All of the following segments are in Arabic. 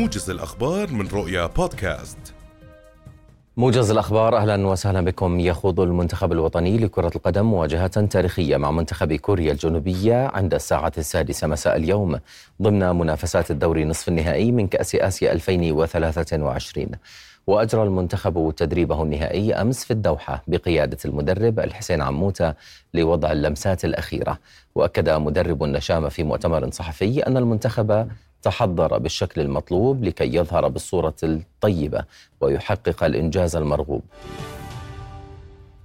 موجز الأخبار من رؤيا بودكاست. موجز الأخبار أهلا وسهلا بكم. يخوض المنتخب الوطني لكرة القدم مواجهة تاريخية مع منتخب كوريا الجنوبية عند الساعة السادسة مساء اليوم ضمن منافسات الدوري نصف النهائي من كأس آسيا 2023 وأجرى المنتخب تدريبه النهائي أمس في الدوحة بقيادة المدرب الحسين عموتة لوضع اللمسات الأخيرة. وأكد مدرب النشامة في مؤتمر صحفي أن المنتخب تحضر بالشكل المطلوب لكي يظهر بالصورة الطيبة ويحقق الإنجاز المرغوب.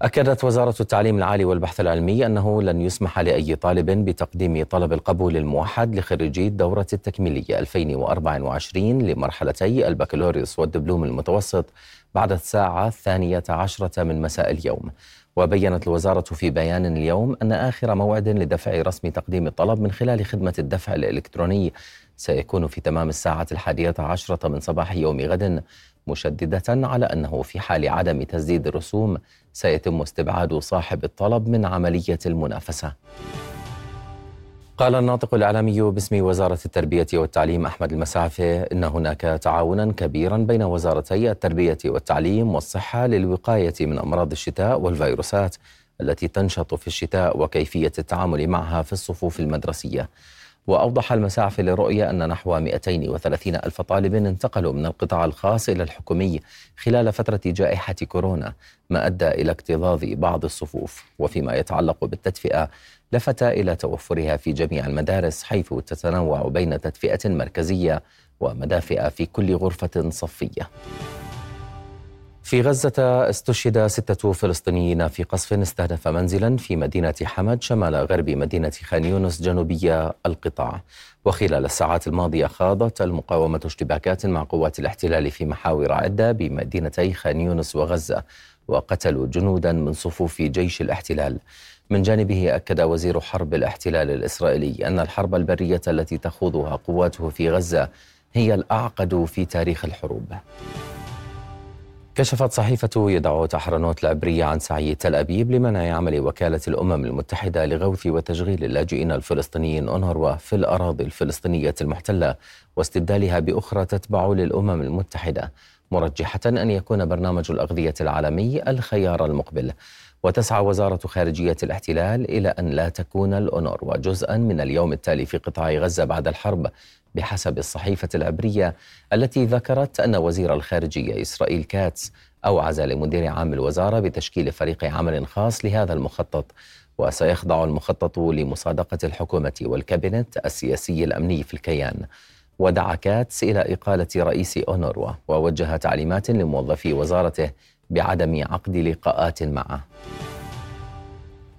أكدت وزارة التعليم العالي والبحث العلمي أنه لن يسمح لأي طالب بتقديم طلب القبول الموحد لخريجي الدورة التكميلية 2024 لمرحلتي البكالوريوس والدبلوم المتوسط بعد الساعة الثانية عشرة من مساء اليوم. وبينت الوزارة في بيان اليوم أن آخر موعد لدفع رسم تقديم الطلب من خلال خدمة الدفع الإلكتروني سيكون في تمام الساعة الحادية عشرة من صباح يوم غد مشددة على أنه في حال عدم تسديد الرسوم سيتم استبعاد صاحب الطلب من عملية المنافسة. قال الناطق الإعلامي باسم وزارة التربية والتعليم أحمد المسعفي إن هناك تعاونا كبيرا بين وزارتي التربية والتعليم والصحة للوقاية من أمراض الشتاء والفيروسات التي تنشط في الشتاء وكيفية التعامل معها في الصفوف المدرسية. وأوضح المساعف للرؤية أن نحو 230 ألف طالب انتقلوا من القطاع الخاص إلى الحكومي خلال فترة جائحة كورونا ما أدى إلى اكتظاظ بعض الصفوف. وفيما يتعلق بالتدفئة لفت إلى توفرها في جميع المدارس حيث تتنوع بين تدفئة مركزية ومدافئ في كل غرفة صفية. في غزة استشهد ستة فلسطينيين في قصف استهدف منزلا في مدينة حمد شمال غرب مدينة خان يونس جنوبية القطاع. وخلال الساعات الماضية خاضت المقاومة اشتباكات مع قوات الاحتلال في محاور عدة بمدينتي خان يونس وغزة وقتلوا جنودا من صفوف جيش الاحتلال. من جانبه أكد وزير حرب الاحتلال الإسرائيلي أن الحرب البرية التي تخوضها قواته في غزة هي الأعقد في تاريخ الحروب. كشفت صحيفة يدعوت أحرنوت العبرية عن سعي تل أبيب لمنع عمل وكالة الأمم المتحدة لغوث وتشغيل اللاجئين الفلسطينيين أونروا في الأراضي الفلسطينية المحتلة واستبدالها بأخرى تتبع للأمم المتحدة مرجحة أن يكون برنامج الأغذية العالمي الخيار المقبل. وتسعى وزارة خارجية الاحتلال إلى أن لا تكون الأونروا جزءا من اليوم التالي في قطاع غزة بعد الحرب بحسب الصحيفة العبرية التي ذكرت أن وزير الخارجية إسرائيل كاتس أوعز لمدير عام الوزارة بتشكيل فريق عمل خاص لهذا المخطط وسيخضع المخطط لمصادقة الحكومة والكابينت السياسي الأمني في الكيان. ودعا كاتس إلى إقالة رئيس أونروا ووجه تعليمات لموظفي وزارته بعدم عقد لقاءات معه.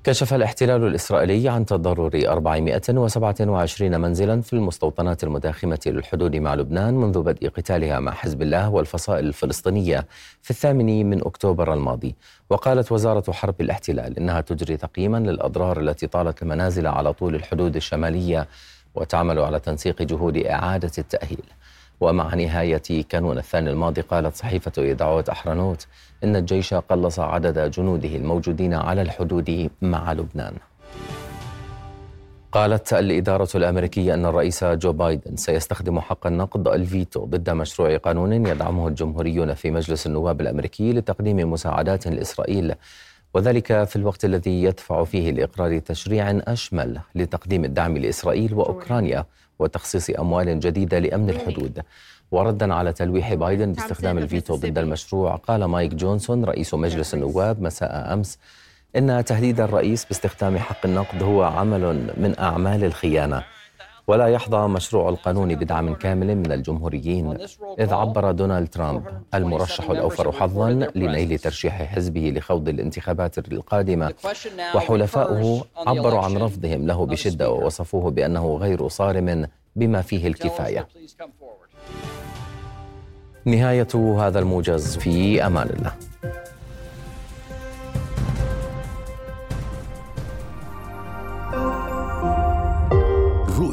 كشف الاحتلال الإسرائيلي عن تضرر 427 منزلا في المستوطنات المتاخمة للحدود مع لبنان منذ بدء قتالها مع حزب الله والفصائل الفلسطينية في الثامن من أكتوبر الماضي. وقالت وزارة حرب الاحتلال إنها تجري تقييما للأضرار التي طالت المنازل على طول الحدود الشمالية وتعمل على تنسيق جهود إعادة التأهيل. ومع نهاية كانون الثاني الماضي قالت صحيفة يدعوت أحرنوت إن الجيش قلص عدد جنوده الموجودين على الحدود مع لبنان. قالت الإدارة الأمريكية أن الرئيس جو بايدن سيستخدم حق النقد الفيتو ضد مشروع قانون يدعمه الجمهوريون في مجلس النواب الأمريكي لتقديم مساعدات لإسرائيل وذلك في الوقت الذي يدفع فيه لإقرار تشريع أشمل لتقديم الدعم لإسرائيل وأوكرانيا وتخصيص أموال جديدة لأمن الحدود. وردا على تلويح بايدن باستخدام الفيتو ضد المشروع قال مايك جونسون رئيس مجلس النواب مساء أمس إن تهديد الرئيس باستخدام حق النقض هو عمل من أعمال الخيانة. ولا يحظى مشروع القانون بدعم كامل من الجمهوريين إذ عبر دونالد ترامب المرشح الأوفر حظا لنيل ترشيح حزبه لخوض الانتخابات القادمة وحلفاؤه عبروا عن رفضهم له بشدة ووصفوه بأنه غير صارم بما فيه الكفاية. نهاية هذا الموجز في أمان الله.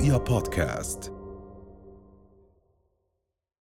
رؤيا بودكاست